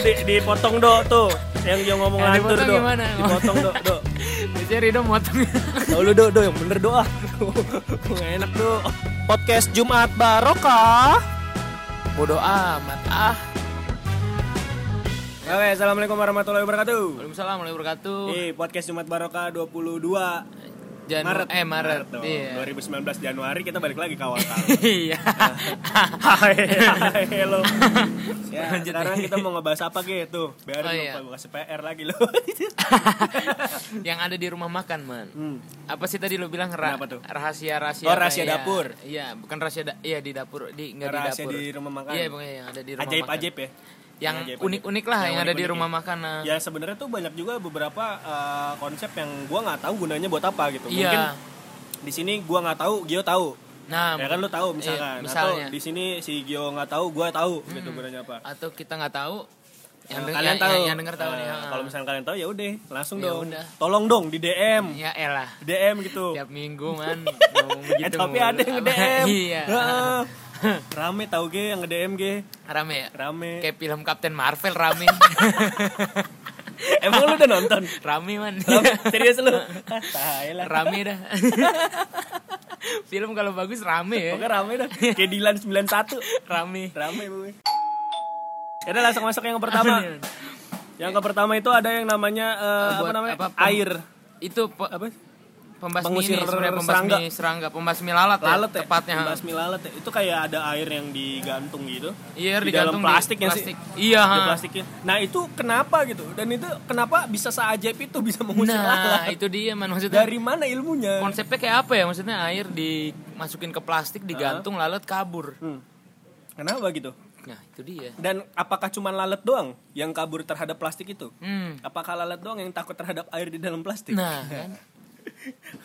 di, dipotong do tuh. Yang yang ngomong Yang lantur do. gimana? Dipotong do, do. Biasanya Rido motong. Tau lu do, do yang bener do ah. Nggak enak do. Podcast Jumat Barokah. Bodoh amat ah. Oke, assalamualaikum warahmatullahi wabarakatuh. Waalaikumsalam warahmatullahi wabarakatuh. Di podcast Jumat Barokah 22 Janu- Maret. Eh Maret. dong. Iya. 2019 Januari kita balik lagi ke awal tahun. Iya. Hai, hello. Ya, Lanjut sekarang nih. kita mau ngebahas apa gitu? Biar Oh, lupa iya. gue kasih PR lagi lo. Yang ada di rumah makan, Man. hmm. Apa sih tadi lu bilang ra- tuh? rahasia-rahasia Oh, rahasia kayak- dapur. Iya, bukan rahasia da- iya di dapur, di enggak di Rahasia dapur. di rumah makan. Iya, yang ada di rumah Ajaib makan. ajaib ya. Yang ajaib-ajaib. unik-unik lah yang, ada di unik-unik rumah ya. makan. Nah. Ya sebenarnya tuh banyak juga beberapa uh, konsep yang gua nggak tahu gunanya buat apa gitu. Iya. Mungkin di sini gua nggak tahu, Gio tahu. Nah, ya kan lu tahu misalkan. iya, misalnya. Atau di sini si Gio nggak tahu, gua tahu gitu gunanya apa. atau kita nggak tahu yang, Nah, kalian yang, tahu. yang, yang denger tahu nih. ha. Kalau misalnya kalian tahu ya udah, langsung Ya dong. udah. Tolong dong di DM. ya elah. DM gitu. Tiap minggu man Eh, tapi ada yang nge-DM. Iya. Rame tau ge yang nge-DM ge. Rame ya. Rame. Kayak film Captain Marvel rame. Emang lu udah nonton? rame man. Rame? Serius lu? Ah, tai lah. rame dah. film kalau bagus rame ya. Pokoknya rame dah. Kayak Dilan 91. Rame. Rame gue. Yaudah langsung masuk yang pertama. Yang ke pertama itu ada yang namanya eh, apa namanya? apa, Air. Itu Apa? Pembasmi Pengusir ini sebenarnya serangga. pembasmi serangga, pembasmi lalat, Lalat ya, ya? tepatnya. Pembasmi lalat ya. Itu kayak ada air yang digantung gitu. Iya, di digantung dalam di plastik ya sih. plastik. Iya, Di. Nah, itu kenapa gitu? Dan itu kenapa bisa seajaib itu bisa mengusir Nah, lalat? itu dia man maksudnya. Dari mana ilmunya? Konsepnya kayak apa ya? Maksudnya air dimasukin ke plastik, digantung, lalat kabur. Hmm. Kenapa gitu? Nah, itu dia. Dan apakah cuma lalat doang yang kabur terhadap plastik itu? Hmm. Apakah lalat doang yang takut terhadap air di dalam plastik? Nah, kan.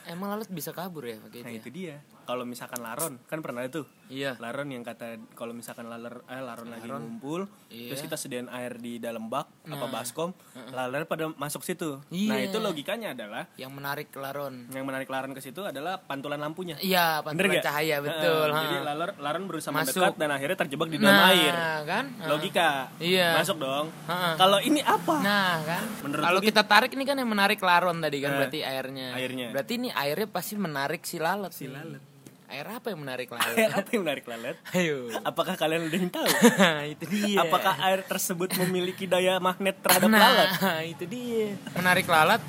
Emang lalat bisa kabur ya pakai Nah, itu. itu Ya? dia. Kalau misalkan laron, kan pernah itu. Iya. Laron yang kata kalau misalkan laler eh laron, lagi ngumpul, Iya. terus kita sediain air di dalam bak apa baskom, laler pada masuk situ. Iya. Nah, itu logikanya adalah Yang menarik laron. yang menarik laron ke situ adalah pantulan lampunya. Iya, Bener pantulan gak? cahaya betul. Ha. jadi laler, laron berusaha Masuk. mendekat dan akhirnya terjebak di dalam nah, air. kan? Logika. Iya. Masuk dong. Heeh. Kalau ini apa? Nah, kan. Menurut Kalau kita tarik ini kan yang menarik laron tadi kan Eh, berarti airnya. airnya. Berarti ini airnya pasti menarik si lalat. Si lalat. Air apa yang menarik lalat? Air apa yang menarik lalat? Ayo. Apakah kalian udah tahu? itu dia. Apakah air tersebut memiliki daya magnet terhadap nah, lalat? itu dia. Menarik lalat.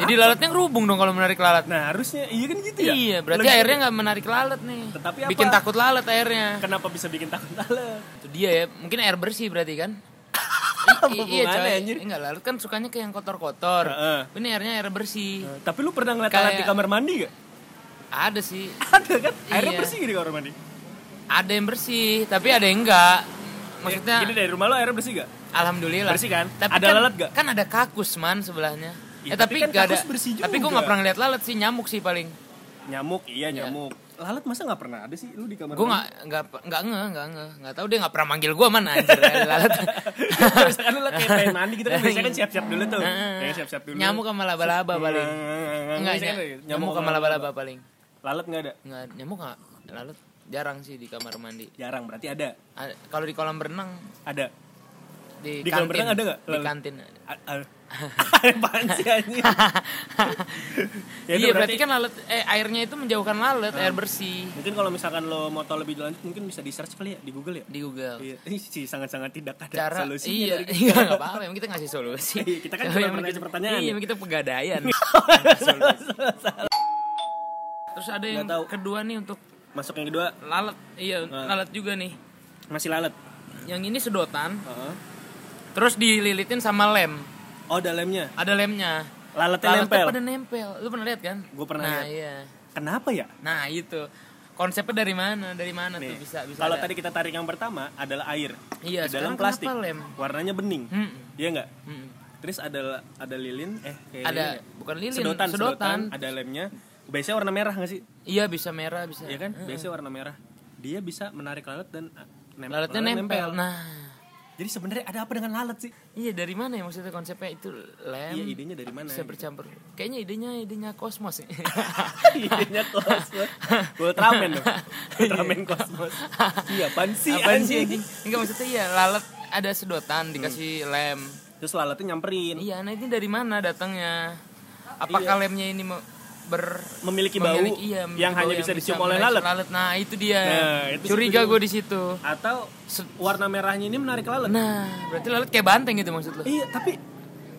Jadi lalatnya ngerubung dong kalau menarik lalat. Nah, harusnya iya kan gitu ya? Iya, berarti Logika. airnya nggak menarik lalat nih. Tetapi apa? Bikin takut lalat airnya. Kenapa bisa bikin takut lalat? Itu dia ya. Mungkin air bersih berarti kan? I- iya coy. anjir? Enggak lalat kan sukanya ke yang kotor-kotor. Ini airnya air bersih. Tapi lu pernah ngeliat Kayak- lalat di kamar mandi gak? Ada sih. Ada kan? Airnya Iya. bersih gak di kamar mandi? Ada yang bersih, tapi ada yang enggak. Maksudnya Gini dari rumah lo airnya bersih gak? alhamdulillah. Bersih kan? Tapi Ada kan, lalat gak? Kan ada kakus man sebelahnya. Iya, eh, tapi tapi, kan nggak ada. bersih Tapi gue juga. nggak pernah ngeliat lalat sih, nyamuk sih paling. Nyamuk, iya nyamuk. Lalat masa gak pernah ada sih lu di kamar Gue nggak nggak nggak nge nggak nge nggak tahu dia nggak pernah manggil gue mana anjir lalat. Misalkan lu kayak pengen mandi gitu kan biasanya kan siap-siap dulu tuh. Ya siap-siap dulu. Nyamuk sama laba-laba paling. Enggak, Biasanya ny- kan nyamuk sama laba-laba paling. Lalat gak ada? Nggak nyamuk nggak lalat jarang sih di kamar mandi. Jarang, berarti ada. Ada- Kalau di kolam berenang Ada. di, Di kolam berenang ada nggak Di kantin. A- a- Apaan sih anjing? Ya, iya berarti, kan lalat eh airnya itu menjauhkan lalat, air bersih Mungkin kalau misalkan lo mau tahu lebih lanjut mungkin bisa di search kali ya di Google ya. di Google. Iya, ini sih sangat-sangat tidak ada Cara solusinya iya, iya nggak apa-apa, emang kita ngasih solusi. Iya, kita kan cuma kita- pertanyaan Iya, ya. kita pegadaian. Terus ada yang tahu. kedua nih untuk Masuk yang kedua lalat. Iya, Ah. lalat juga nih. masih lalat. Yang ini sedotan, Heeh. terus dililitin sama lem. Oh, ada lemnya. Ada lemnya. Lalatnya Lalatnya nempel. pada nempel. Lu pernah lihat kan? Gua pernah nah, lihat. iya. Kenapa ya? Nah, itu. Konsepnya dari mana? Dari mana Nih, tuh bisa bisa kalau tadi kita tarik yang pertama adalah air Iya, di dalam plastik. lem? Warnanya bening. Hmm, Iya enggak? hmm. Terus ada ada lilin, eh kayak Ada lilin ya? bukan lilin, sedotan, sedotan, sedotan. ada lemnya. Biasanya warna merah nggak sih? Iya, bisa merah, bisa. Iya kan? Biasanya warna merah. Dia bisa menarik lalat dan ah, nem- Lalatnya lalat nempel. Nah, Jadi sebenarnya ada apa dengan lalat sih? iya dari mana ya maksudnya konsepnya itu lem? Iya, idenya dari mana? Bisa bercampur. Kayaknya idenya idenya kosmos. ya. idenya kosmos. Ultraman dong. Ultraman kosmos. Iya, apaan sih? Apaan sih? Enggak maksudnya iya lalat ada sedotan dikasih lem. Terus lalatnya nyamperin. Iya, nah ini dari mana datangnya? Apakah lemnya ini me- ber Memiliki bau memiliki- iya, memiliki yang bau hanya bisa dicium oleh menarik lalat. Nah, itu dia. Nah, itu Curiga gue di situ. Atau warna merahnya ini menarik lalat. Nah, berarti lalat kayak banteng gitu maksud lo? Iya, tapi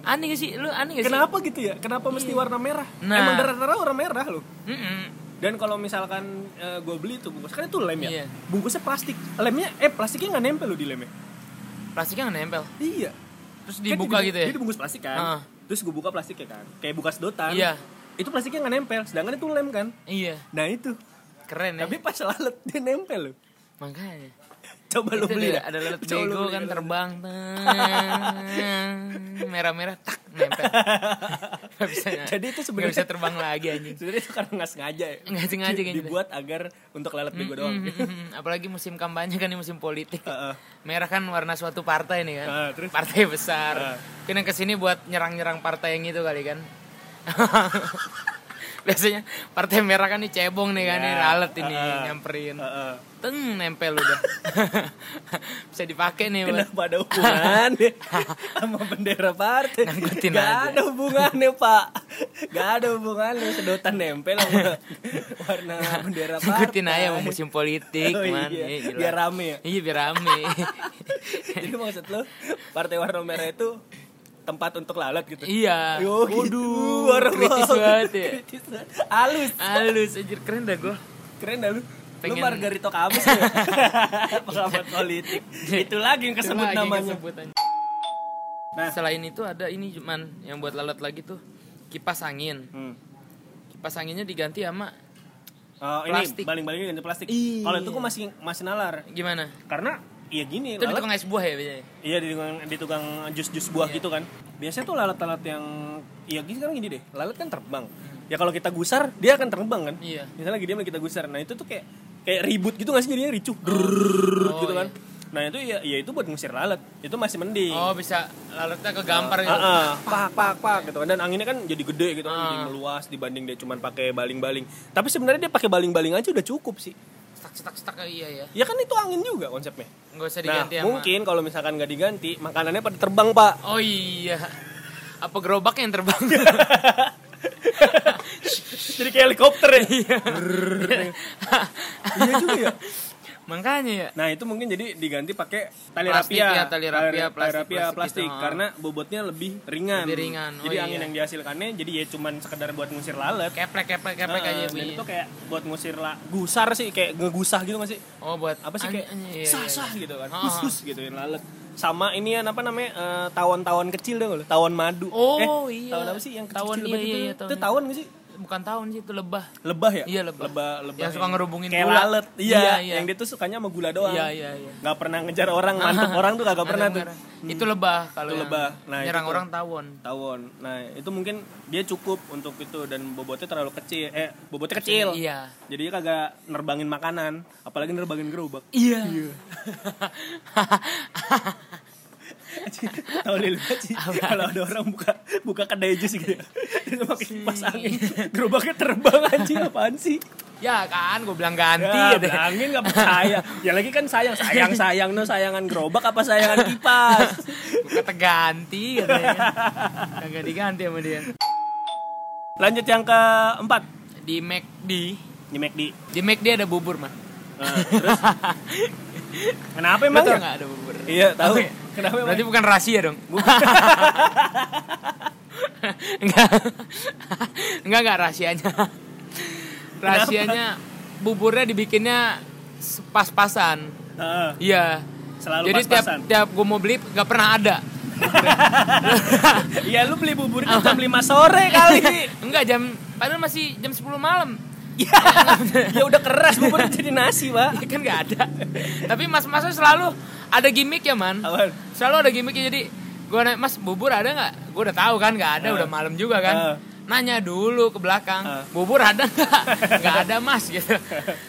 Aneh gak sih? Lu aneh gak sih? kenapa gitu ya? Kenapa mesti warna merah? Nah. Emang rata-rata warna merah loh. Mm-mm. Dan kalau misalkan gue beli tuh bungkus kan itu lem ya. Iya. Bungkusnya plastik. Lemnya eh plastiknya nggak nempel loh di lemnya. Plastiknya nggak nempel. Iya. Terus Kan dibuka dia- gitu ya? Dia dibungkus plastik kan. Ah. Terus gue buka plastiknya kan. Kayak buka sedotan. Iya. Itu plastiknya nggak nempel. Sedangkan itu lem kan. Iya, Nah itu. keren ya. Tapi pas lalat dia nempel loh. Makanya. Coba lu Itu beli ada, dah. ada lalat bego kan terbang. Merah-merah tak nempel. Gak bisa. Jadi itu sebenarnya bisa terbang lagi anjing. Sebenarnya itu karena nggak sengaja ya. Nggak sengaja kayaknya. Dibuat agar untuk lalat bego doang. Apalagi musim kampanye kan ini musim politik. Merah kan warna suatu partai nih kan. Partai besar. Yang ke sini buat nyerang-nyerang partai yang itu kali kan. Biasanya partai merah kan nih cebong nih kan, Ya, nih lalat ini ah, nyamperin. Heeh. Teng nempel udah. Bisa dipakai nih buat Kenapa ada hubungannya sama bendera partai? Ngangkutin Gak aja. ada hubungannya pak Gak ada hubungannya Sedotan nempel sama warna bendera partai Ikutin aja mau musim politik Oh, man. iya. Iya. Biar rame ya Iya biar rame. Jadi maksud lo Partai warna merah itu Tempat untuk lalat gitu iya. Oh, gitu. Waduh, kritis banget ya. Kritis banget. Halus Halus anjir keren dah gue. Keren dah lu Pengen- Lu Margarito Kamis ya Pengamat politik Itu lagi yang kesebut lagi namanya kesebut. Nah. Selain itu ada ini cuman yang buat lalat lagi tuh kipas angin. hmm. Kipas anginnya diganti sama ini Plastik. baling-balingnya ganti plastik. Iya. Kalau itu kok masih masih nalar. gimana? Karena iya gini, Itu di lalat tukang es buah ya biasanya. iya di tukang di tukang jus-jus buah gitu kan. Biasanya tuh lalat-lalat yang iya gini sekarang gini deh. Lalat kan terbang. Ya kalau kita gusar, dia akan terbang kan. Iya. Misalnya lagi dia kita gusar. Nah, itu tuh kayak kayak ribut gitu gak sih jadinya ricuh. Drrrr, Oh, gitu kan. iya. Nah, itu ya ya itu buat ngusir lalat. Itu masih mending. Oh bisa lalatnya kegampar gitu. Ah, ah, pak pak pak gitu kan dan anginnya kan jadi gede gitu kan Ah. jadi meluas dibanding dia cuman pakai baling-baling tapi sebenarnya dia pakai baling-baling aja udah cukup sih Stak iya ya. ya kan itu angin juga konsepnya Nggak usah nah diganti sama. mungkin kalau misalkan nggak diganti makanannya pada terbang pak Oh iya. Apa gerobaknya yang terbang? jadi kayak helikopter ya iya juga ya Makanya ya. nah itu mungkin jadi diganti pakai tali Plastik rapia ya, tali rapia, Tali plastik, rapia plastik plastik gitu. karena bobotnya lebih ringan Lebih ringan, oh jadi iya. angin yang dihasilkannya jadi ya cuman sekedar buat ngusir lalat Keplek keplek keplek Heeh, aja dan itu kayak buat ngusir lah gusar sih kayak ngegusah gitu gak sih Oh buat apa sih kayak iya, sah iya, sah iya. gitu kan Oh. khusus gitu yang lalat sama ini ya apa namanya eh, tawon-tawon kecil dong tawon madu Oh, eh, iya. tawon apa sih yang kecil, Tawon, -kecil iya, iya, itu iya, itu tawon. tawon gak sih Bukan tahun sih itu lebah. lebah ya Iya, lebah. lebah, lebah Yang suka ngerubungin kayak gula. lalat iya, Iya, iya. yang dia tuh sukanya sama gula doang Iya iya iya. nggak pernah ngejar orang mantep orang tuh kagak pernah tuh Merah. Itu lebah kalau Itu yang lebah. Nah, nyerang itu orang tawon. tawon nah itu mungkin dia cukup untuk itu dan bobotnya terlalu kecil eh bobotnya kecil Iya. jadi dia kagak nerbangin makanan apalagi nerbangin gerobak Iya. Tahu lil kalau ada orang buka buka kedai jus gitu ya. Dia pakai kipas angin. Gerobaknya terbang anjing apaan sih? ya kan, gue bilang ganti Ya, gitu. angin gak percaya. Ya lagi kan sayang sayang sayang no sayangan gerobak apa sayangan kipas. Gue kata ganti katanya. Kagak diganti sama dia. Lanjut yang keempat Di McD, di McD. di McD ada bubur mah. Nah, terus kenapa emang tau ya? nggak ada bubur? Iya tahu. Ya? Kenapa? Berarti bukan rahasia dong. enggak. enggak enggak rahasianya. Rahasianya buburnya dibikinnya pas-pasan. Heeh, Iya. selalu Jadi tiap pas-pasan. tiap gue mau beli nggak pernah ada. Iya lu beli bubur itu jam 5 sore kali. Enggak jam padahal masih jam 10 malam. Ya, ya udah keras bubur jadi nasi, Pak. Ya kan nggak ada. Tapi mas-masnya selalu ada gimmick ya man. Apaan? Selalu ada gimmicknya jadi gue nanya mas bubur ada nggak? Gue udah tahu kan nggak ada Ah. udah malam juga kan. Ah. Nanya dulu ke belakang Ah. bubur ada nggak? Nggak ada mas gitu.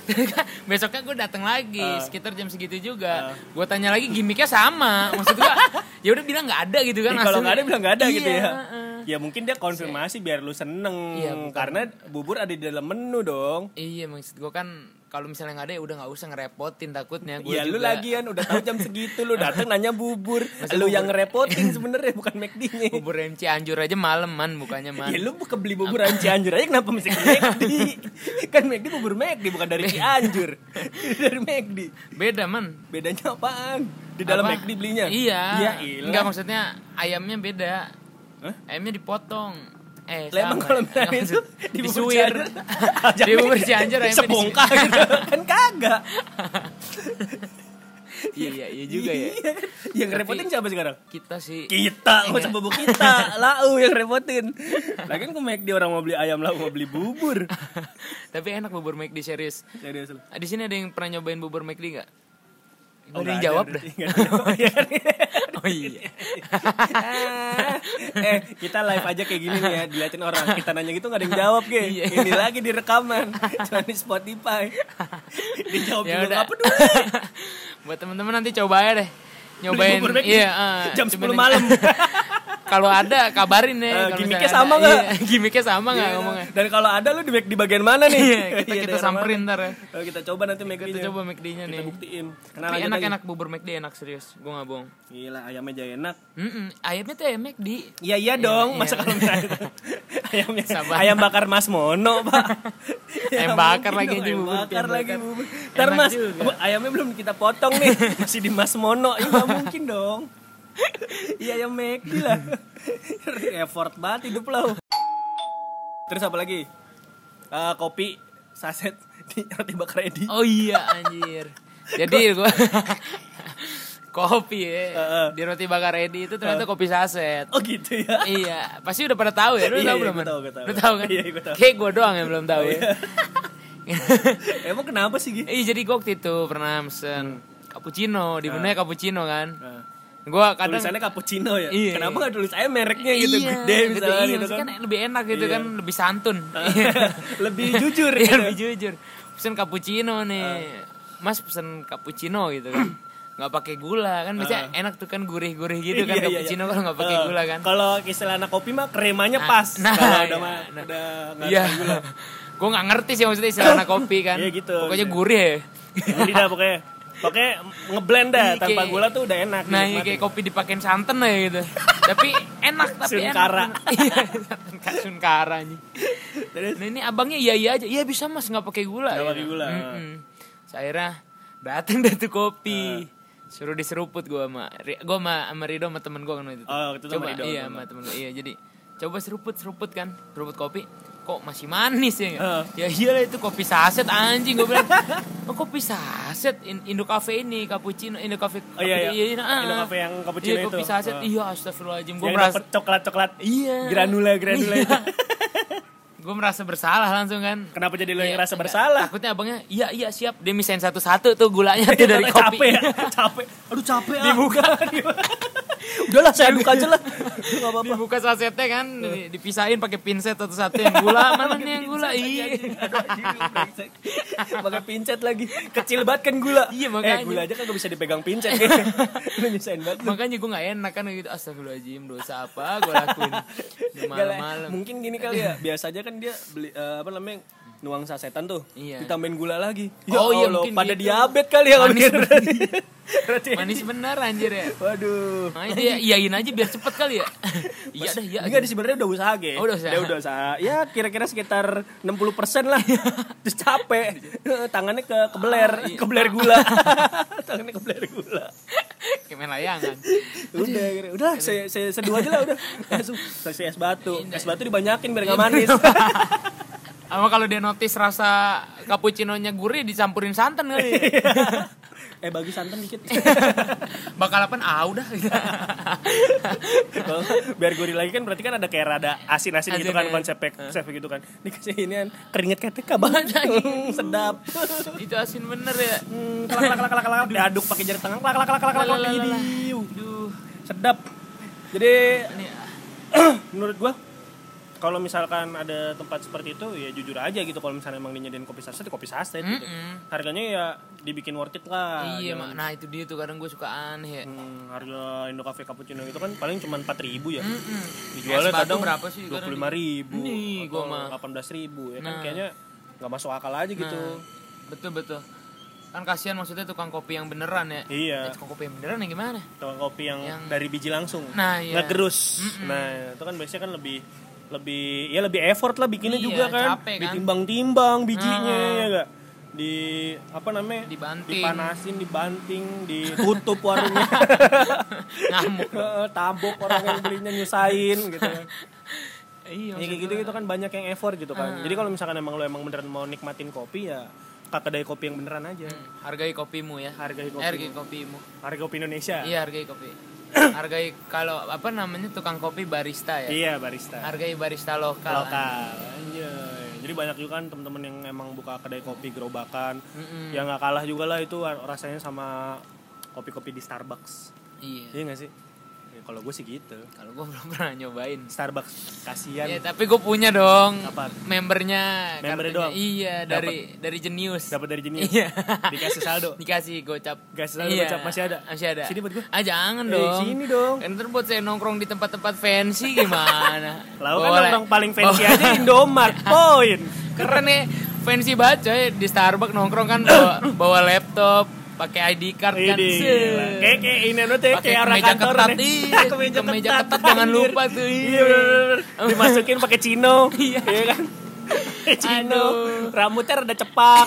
Besoknya gue datang lagi Ah. sekitar jam segitu juga. Ah. Gue tanya lagi gimmicknya sama. Maksud gue ya udah bilang nggak ada gitu kan. Ya, kalau nggak ada bilang nggak ada gitu Iya, ya. heeh. Ya mungkin dia konfirmasi biar lu seneng Iya, bukan. karena bubur ada di dalam menu dong. Iya maksud gue kan kalau misalnya nggak ada ya udah nggak usah ngerepotin takutnya gue Ya lu juga lagian udah tahu jam segitu lu datang nanya bubur. Masa lu bubur? yang ngerepotin sebenarnya bukan McD-nya. bubur ayam Cianjur aja malam man bukannya man Ya lu buka beli bubur ayam Cianjur aja kenapa mesti ke McD? kan McD bubur McD bukan dari Cianjur. dari McD. beda man Bedanya apaan? Di dalam Apa? McD belinya? iya Iya, enggak maksudnya ayamnya beda Hah? ayamnya dipotong eh Lah, emang sama kalau ya. misalnya Nggak itu di bubur Cianjur, di bubur Cianjur ayamnya sebongkah gitu. Kan kagak. Iya iya iya juga ya. Iya. yang repotin siapa sekarang? kita sih. Kita nggak usah bubuk kita. Lau yang repotin. Lagi kan ke McD orang mau beli ayam lau mau beli bubur. Tapi enak bubur McD serius. Serius di sini ada yang pernah nyobain bubur McD nggak Oh, nggak jawab dah berarti. Nggak ada. Yang jawab, ya kan? oh iya. Eh kita live aja kayak gini nih ya diliatin orang. Kita nanya gitu nggak ada yang jawab ge. Iya. ini lagi di rekaman. Cuma di Spotify. Dijawab ya juga udah nggak peduli. Buat temen-temen nanti coba aja deh. Nyobain iya ah, jam cobain 10 aja. malam kalau ada kabarin Eh, kalau gimmicknya misalnya sama nggak? Iya, gimmicknya sama nggak Iya, ngomongnya? Dan kalau ada lu di, di bagian mana nih? Iya, kita kita samperin ntar ya. Oh, kita coba nanti McD kita coba McD-nya kita nih. buktiin. Nah, tapi enak-enak bubur McD enak serius. Gue nggak bohong. Gila ayamnya aja enak. Mm-mm, ayamnya tuh ayam McD Iya iya dong, masa kalau misalnya ayamnya ayam bakar Mas Mono, Pak. Ayam Ya bakar lagi aja ayam bubur, bakar lagi bubur. Ntar Mas, ayamnya belum kita potong nih, masih di Mas Mono. Ini nggak mungkin dong. Iya ayam McD lah. Effort banget hidup lo. Terus apa lagi? Eh, kopi saset di roti bakar Edi. oh iya anjir jadi gue kopi ya Heeh. di roti bakar Edi itu ternyata kopi saset Oh gitu ya. iya pasti udah pada tahu ya lu Iya, tahu iya, belum gua tahu, gua tahu. lu tahu kan Iya, gua tahu. kayak gue doang yang belum tahu ya Emang kenapa sih gitu? Iya jadi gue waktu itu pernah mesen cappuccino di menunya cappuccino kan. Gue kadang tulisannya cappuccino ya. Iya. Kenapa nggak tulis aja mereknya gitu, iya, gede gitu, misalnya iya, gitu kan. kan lebih enak gitu Iya. kan, lebih santun. lebih jujur Iya gitu. lebih jujur. Pesen cappuccino nih, Mas pesen cappuccino gitu kan. Nggak pakai gula kan biasanya enak tuh kan gurih-gurih gitu kan Iya, iya, cappuccino iya. kalau nggak pakai Eh, gula kan. Kalau istilah anak kopi mah kremanya Nah, pas. nah, kalau iya, udah mah nah. udah nggak Iya. pakai gula. Gue nggak ngerti sih maksudnya istilah anak kopi kan. Iya, gitu. Pokoknya Iya. gurih ya. Jadi dah pokoknya pokoknya ngeblend dah Iya, tanpa kayak- gula tuh udah enak. Nah, iya kayak kopi dipakein santan aja gitu. tapi enak tapi Sunkara. enak. Iya, Sunkara. Terus? Nah, ini abangnya iya iya aja. Iya bisa Mas nggak pakai gula. Nggak gitu. pakai gula. Mm-mm. Saya datang deh tuh kopi. Suruh diseruput gua sama gua sama, sama Rido sama temen gua kan itu. Oh, itu sama coba Rido, iya sama. temen gua. Iya, jadi coba seruput seruput kan. Seruput kopi kok masih manis ya? Heeh. Ya iyalah itu kopi saset anjing gua bilang. Oh, kopi saset In- Indo Cafe ini cappuccino Indo Cafe Oh, iya, iya. nah, Indo Cafe yang cappuccino iya, kopi itu. saset. Heeh. Iya, astagfirullahaladzim. Yang merasa dapet coklat-coklat. Iya. Granula granula itu. gue merasa bersalah langsung kan. Kenapa jadi lo yang Iya, ngerasa enggak. bersalah? Takutnya abangnya, iya iya siap. Dia misain satu-satu tuh gulanya tuh dari kopi. capek ya capek aduh capek ah Dibuka. udahlah saya aduk aja lah nggak apa-apa Dibuka sasetnya kan, di- dipisahin pakai pinset satu-satu yang gula, mana nih yang gula? Iya. pakai pincet lagi kecil banget kan gula Iya, makanya. eh gula aja kan gak bisa dipegang lu nyusahin banget. Makanya gue gak enak kan gitu. Astagfirullahaladzim, dosa apa gue lakuin Nggak malam-malam. mungkin gini kali ya biasa aja kan dia beli eh, apa namanya nuang sasetan tuh Iya. ditambahin gula lagi Oh, iya, Allah, mungkin pada gitu. diabetes kali ya kalau Manis gitu. Berarti- Manis bener anjir ya. waduh Makanya dia iyain aja biar cepet kali ya. iya dah, iya. Enggak, sebenarnya udah usaha, Ge. Oh, udah usaha. Dia udah usaha. Ya, kira-kira sekitar 60% lah. Terus capek. Tangannya ke kebeler, Ah, iya. kebeler gula. Tangannya kebeler gula. Kayak main layangan. Udah, kira- udah saya saya seduh aja lah udah. Langsung saya es batu. Iya. Es batu dibanyakin biar nggak manis. Sama kalau dia notice rasa cappuccino-nya gurih dicampurin santan kali. eh bagi santan dikit. Bakal apa? Ah udah. Biar gurih lagi kan berarti kan ada kayak rada asin-asin gitu kan ya. konsepnya konsepnya gitu kan. Dikasih ini kan keringet ketek banget. Sedap. Itu asin bener ya. Hmm, kelak kelak kelak kelak diaduk pakai jari tangan kelak kelak kelak kelak kelak sedap jadi Ini menurut gua kalau misalkan ada tempat seperti itu ya jujur aja gitu kalau misalnya emang dinyediain kopi saset ya kopi saset gitu Mm-mm. harganya ya dibikin worth it lah iya, Mak. Jangan- nah itu dia tuh kadang gue suka aneh ya. Hmm, harga Indo Cafe cappuccino itu kan paling cuma empat ribu ya Mm-mm. dijualnya Es batu kadang berapa sih dua puluh lima ribu Nih, gua mah. delapan belas ribu ya kan Nah. kayaknya nggak masuk akal aja gitu Nah. betul betul kan kasihan maksudnya tukang kopi yang beneran ya Iya. Ya, tukang kopi yang beneran yang gimana tukang kopi yang, Yang- dari biji langsung Nah, iya. ngegerus nah itu kan biasanya kan lebih lebih ya lebih effort lah bikinnya Iya, juga kan. capek kan. ditimbang-timbang bijinya Ah. ya gak di apa namanya? Dibanting. dipanasin dibanting ditutup warungnya. Ngamuk. Tabok orang yang belinya nyusahin gitu kan. Iya ya kayak gitu gitu kan banyak yang effort gitu kan. Jadi kalau misalkan emang lo emang beneran mau nikmatin kopi ya ke kedai kopi yang beneran aja. Hargai kopimu ya. Hargai kopi hargai kopimu. harga kopi Indonesia. Iya hargai kopi hargai kalau apa namanya tukang kopi barista ya? Iya barista. Hargai barista lokal. Lokal. Anjay. Jadi banyak juga kan teman-teman yang emang buka kedai kopi gerobakan. Mm-mm. yang nggak kalah juga lah itu rasanya sama kopi-kopi di Starbucks. Iya. Iya nggak sih Ya, kalau gue sih gitu kalau gue belum pernah nyobain Starbucks kasihan Iya, tapi gue punya dong Apaan? membernya. Membernya doang? Iya, dari dari Genius. dapat dari jenis Iya. dikasih saldo Dikasih gocap. Dikasih saldo Iya, gocap, masih ada? Masih ada. Sini buat gua. Ah, jangan Eh, dong. sini dong. Kan ntar buat saya nongkrong di tempat-tempat fancy gimana? Lalu kan orang paling fancy Boleh. aja Indomart poin Keren nih, fancy banget coy di Starbucks nongkrong kan bawa, bawa laptop, pakai ID card kan. Kayak kayak ini tuh Pakai kayak orang kantor nih. iya. kemeja, Kemeja ketat, ketat, jangan lupa tuh, iya. Iya. Dimasukin pakai chino. Iya. kan? Pakai chino. Aduh. Rambutnya rada cepak.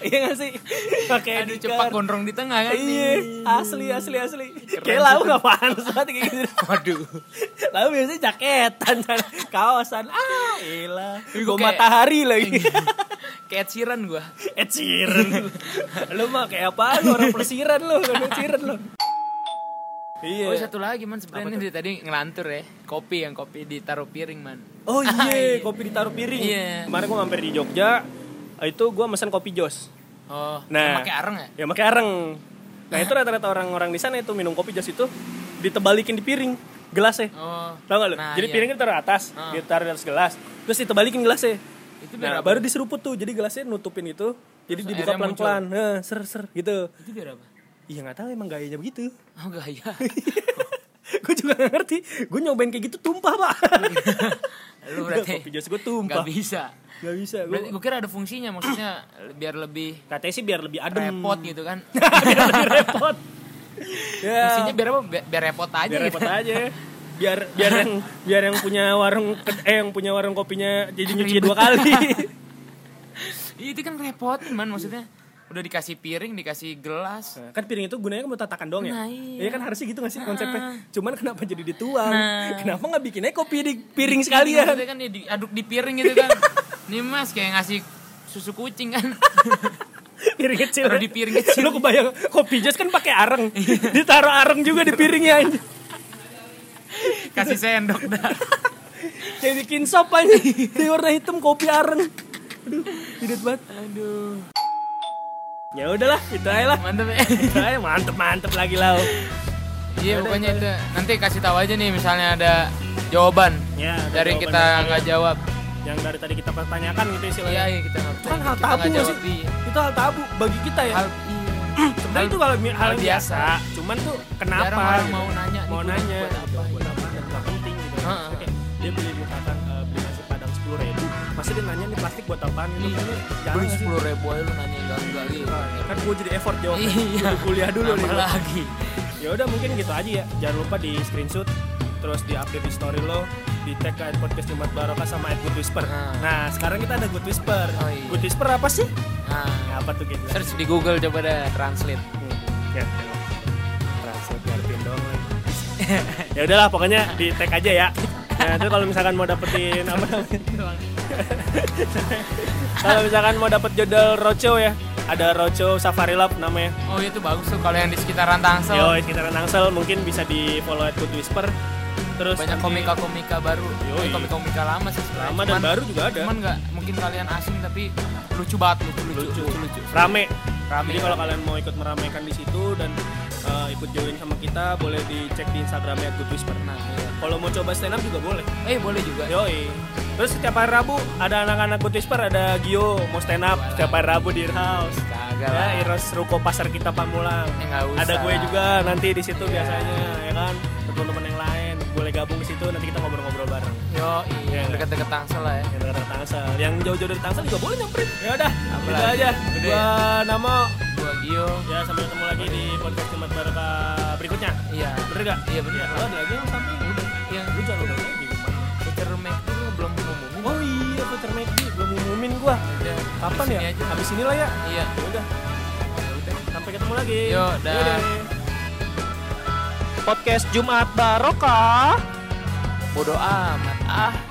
iya gak sih? Pakai Aduh card. gondrong di tengah kan Iya, asli asli asli. Kayak lau gak panas banget kayak gitu. Waduh. Lalu biasanya jaketan, kaosan. Ah, ilah. Kayak- matahari lagi. Kayak Sheeran gua. Ed Sheeran. lu mah kayak apa? Lu orang pelesiran lu, Ed Sheeran lu. Iya. Oh satu lagi man sebenarnya dari tadi ngelantur ya kopi yang kopi ditaruh piring man. Oh iya, kopi ditaruh piring. Iya. Kemarin gua mampir di Jogja, itu gua mesen kopi jos. Oh, Nah. yang pakai areng ya? Ya pakai areng. Nah, itu rata-rata orang-orang di sana itu minum kopi jos itu ditebalikin di piring gelasnya. Oh. Tahu gak lu? Nah, Jadi iya. piringnya ditaruh atas, Ah. ditaruh di atas gelas, terus ditebalikin gelasnya. Itu Nah, apa? baru diseruput tuh. Jadi gelasnya nutupin itu, jadi Terus dibuka pelan-pelan. Nah, ser ser gitu. Itu biar apa? Iya nggak tahu emang gayanya begitu. Oh gaya. gue juga gak ngerti. Gue nyobain kayak gitu tumpah pak. Lu berarti kopi jos gue tumpah. nggak bisa. Gak bisa. Berarti Gue gue kira ada fungsinya maksudnya biar lebih katanya sih biar lebih adem. repot gitu kan. biar lebih repot. ya. Fungsinya biar apa? Biar, biar repot aja. biar gitu. repot aja. Biar biar yang biar yang punya warung eh yang punya warung kopinya jadi nyuci dua kali. Iya, itu kan repot man maksudnya. Udah dikasih piring, dikasih gelas. Nah, kan piring itu gunanya kan buat tatakan doang ya. Nah, iya. kan harusnya gitu gak sih konsepnya? Cuman kenapa jadi dituang? Nah. Kenapa nggak bikinnya kopi di piring Iya, sekalian? maksudnya kan dia diaduk di piring gitu kan. Nih mas kayak ngasih susu kucing kan. piring kecil. Taruh di piring kecil. Lu kebayang kopi jos kan pakai areng. Ditaruh areng juga di piringnya anjing. Kasih sendok dah. Kayak bikin sop aja. Di warna hitam kopi areng. Aduh, hidup banget. Aduh. Ya udahlah, itu aja lah. Mantep ya. Itu aja mantep mantep lagi lah. Iya pokoknya itu nanti kasih tahu aja nih misalnya ada jawaban Ya, ada dari jawaban kita nggak jawab. Yang dari tadi kita pertanyakan gitu istilahnya. Iya iya kita kan hal kita tabu sih? Iya. Itu hal tabu bagi kita ya. Hal iya. Sebenarnya itu hal, hal, hal biasa. biasa. Cuman tuh kenapa? Jarang orang gitu. mau nanya Mau nanya. buat apa, Buat apa? Kayak dia beli misalkan eh, beli nasi padang sepuluh ribu, pasti dia nanya nih plastik buat apaan gitu. Iya. Jangan Beli sepuluh ribu aja lu nanya enggak enggak gitu. Kan gue jadi effort jawabnya. Iya. Kuliah dulu nih. Lagi. Ya udah mungkin gitu aja ya. Jangan lupa di screenshot terus di update di story lo di tag ke podcast Jumat Barokah sama Good Whisper. Nah. Nah, sekarang kita ada Good Whisper. Oh, iya. Good Whisper apa sih? Nah, apa tuh gitu? search di Google coba deh translate. Hmm, ya, ya udahlah pokoknya di tag aja ya. Nah, itu kalau misalkan mau dapetin apa namanya? kalau misalkan mau dapet jodel Rocho ya, ada Rocho Safari Lab namanya. Oh itu bagus tuh kalau yang di sekitaran Tangsel. Yo, sekitaran Tangsel mungkin bisa di follow at Good Whisper. Terus banyak nanti- komika-komika baru. Yoi. Eh, komika-komika lama sih sebenarnya. Lama dan Cuman- baru juga ada. Cuman nggak mungkin kalian asing tapi lucu banget lucu lucu lucu, lucu. lucu. rame. Rame, Jadi kalau kalian mau ikut meramaikan di situ dan uh, ikut join sama kita, boleh dicek di Instagramnya Good Whisper. Nah, iya. Kalau mau coba stand up juga boleh. Eh boleh juga. Yoi. Terus setiap hari Rabu ada anak-anak Good Whisper, ada Gio mau stand up setiap hari Rabu di House. Kagak Ya. Iros Ruko Pasar kita Pamulang. Eh, nggak usah. Ada gue juga nanti di situ Iya. biasanya, ya kan? Teman-teman yang lain. boleh gabung ke situ nanti kita ngobrol-ngobrol bareng. Yo, Iya. iya, dekat-dekat Tangsel lah ya. Yang dekat Tangsel, yang jauh-jauh dari Tangsel juga boleh nyamperin. Ya udah, gitu aja. Gua Namo. Gua Gio. Ya sampai ketemu lagi di podcast Jumat Barokah berikutnya. Iya. Bener gak? Iya bener. Lo ada lagi yang samping? Udah. Yang Lu jangan udah lagi. voucher McD lu belum ngomongin. Oh iya, voucher McD belum ngumumin gua. Udah. Kapan Di ya? aja. Habis inilah ya. Iya. Ya udah. Ya udah. Sampai ketemu lagi. Yo, dah. Yaudah. Podcast Jumat Barokah. Bodoh amat. Ah.